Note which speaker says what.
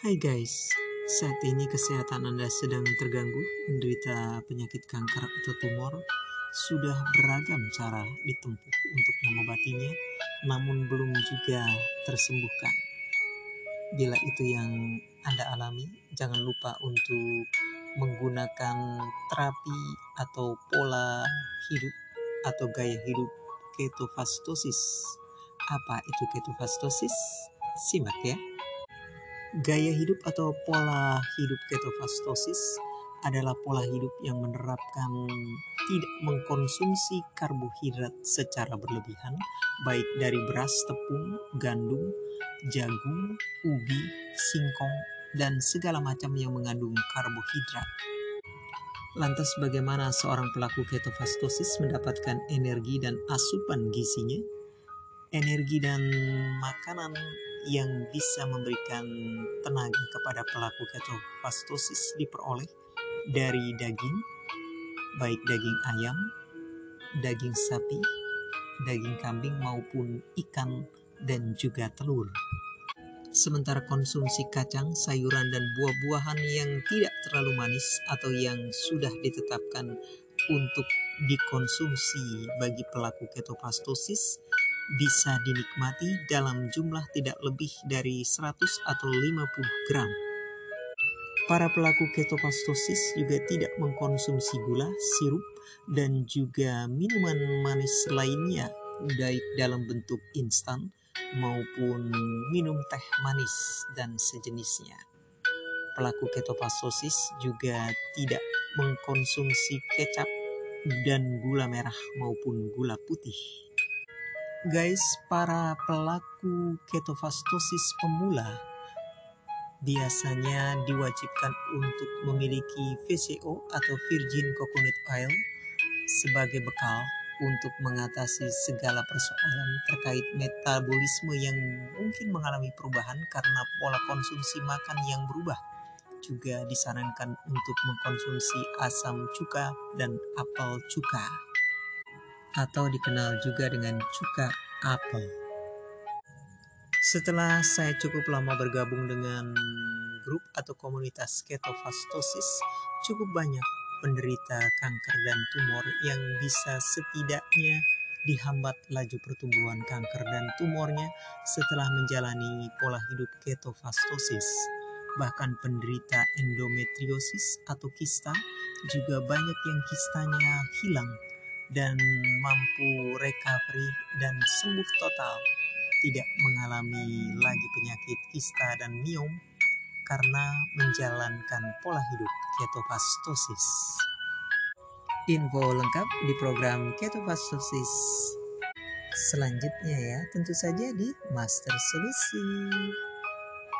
Speaker 1: Hai guys, saat ini kesehatan Anda sedang terganggu, menderita penyakit kanker atau tumor, sudah beragam cara ditempuh untuk mengobatinya, namun belum juga tersembuhkan. Bila itu yang Anda alami, jangan lupa untuk menggunakan terapi atau pola hidup atau gaya hidup ketofastosis. Apa itu ketofastosis? Simak ya. Gaya hidup atau pola hidup ketofastosis adalah pola hidup yang menerapkan tidak mengkonsumsi karbohidrat secara berlebihan, baik dari beras, tepung, gandum, jagung, ubi, singkong, dan segala macam yang mengandung karbohidrat. Lantas bagaimana seorang pelaku ketofastosis mendapatkan energi dan asupan gizinya? Energi dan makanan yang bisa memberikan tenaga kepada pelaku ketofastosis diperoleh dari daging, baik daging ayam, daging sapi, daging kambing maupun ikan dan juga telur. Sementara konsumsi kacang, sayuran, dan buah-buahan yang tidak terlalu manis atau yang sudah ditetapkan untuk dikonsumsi bagi pelaku ketofastosis bisa dinikmati dalam jumlah tidak lebih dari 100 atau 50 gram. Para pelaku ketofastosis juga tidak mengkonsumsi gula, sirup, dan juga minuman manis lainnya baik dalam bentuk instan maupun minum teh manis dan sejenisnya. Pelaku ketofastosis juga tidak mengkonsumsi kecap dan gula merah maupun gula putih. Guys, para pelaku ketofastosis pemula biasanya diwajibkan untuk memiliki VCO atau Virgin Coconut Oil sebagai bekal untuk mengatasi segala persoalan terkait metabolisme yang mungkin mengalami perubahan karena pola konsumsi makan yang berubah. Juga disarankan untuk mengkonsumsi asam cuka dan apel cuka atau dikenal juga dengan cuka apel. Setelah saya cukup lama bergabung dengan grup atau komunitas ketofastosis, cukup banyak penderita kanker dan tumor yang bisa setidaknya dihambat laju pertumbuhan kanker dan tumornya setelah menjalani pola hidup ketofastosis. Bahkan penderita endometriosis atau kista juga banyak yang kistanya hilang dan mampu recovery dan sembuh total, tidak mengalami lagi penyakit kista dan miom karena menjalankan pola hidup ketofastosis. Info lengkap di program ketofastosis selanjutnya ya, tentu saja di Master Solusi.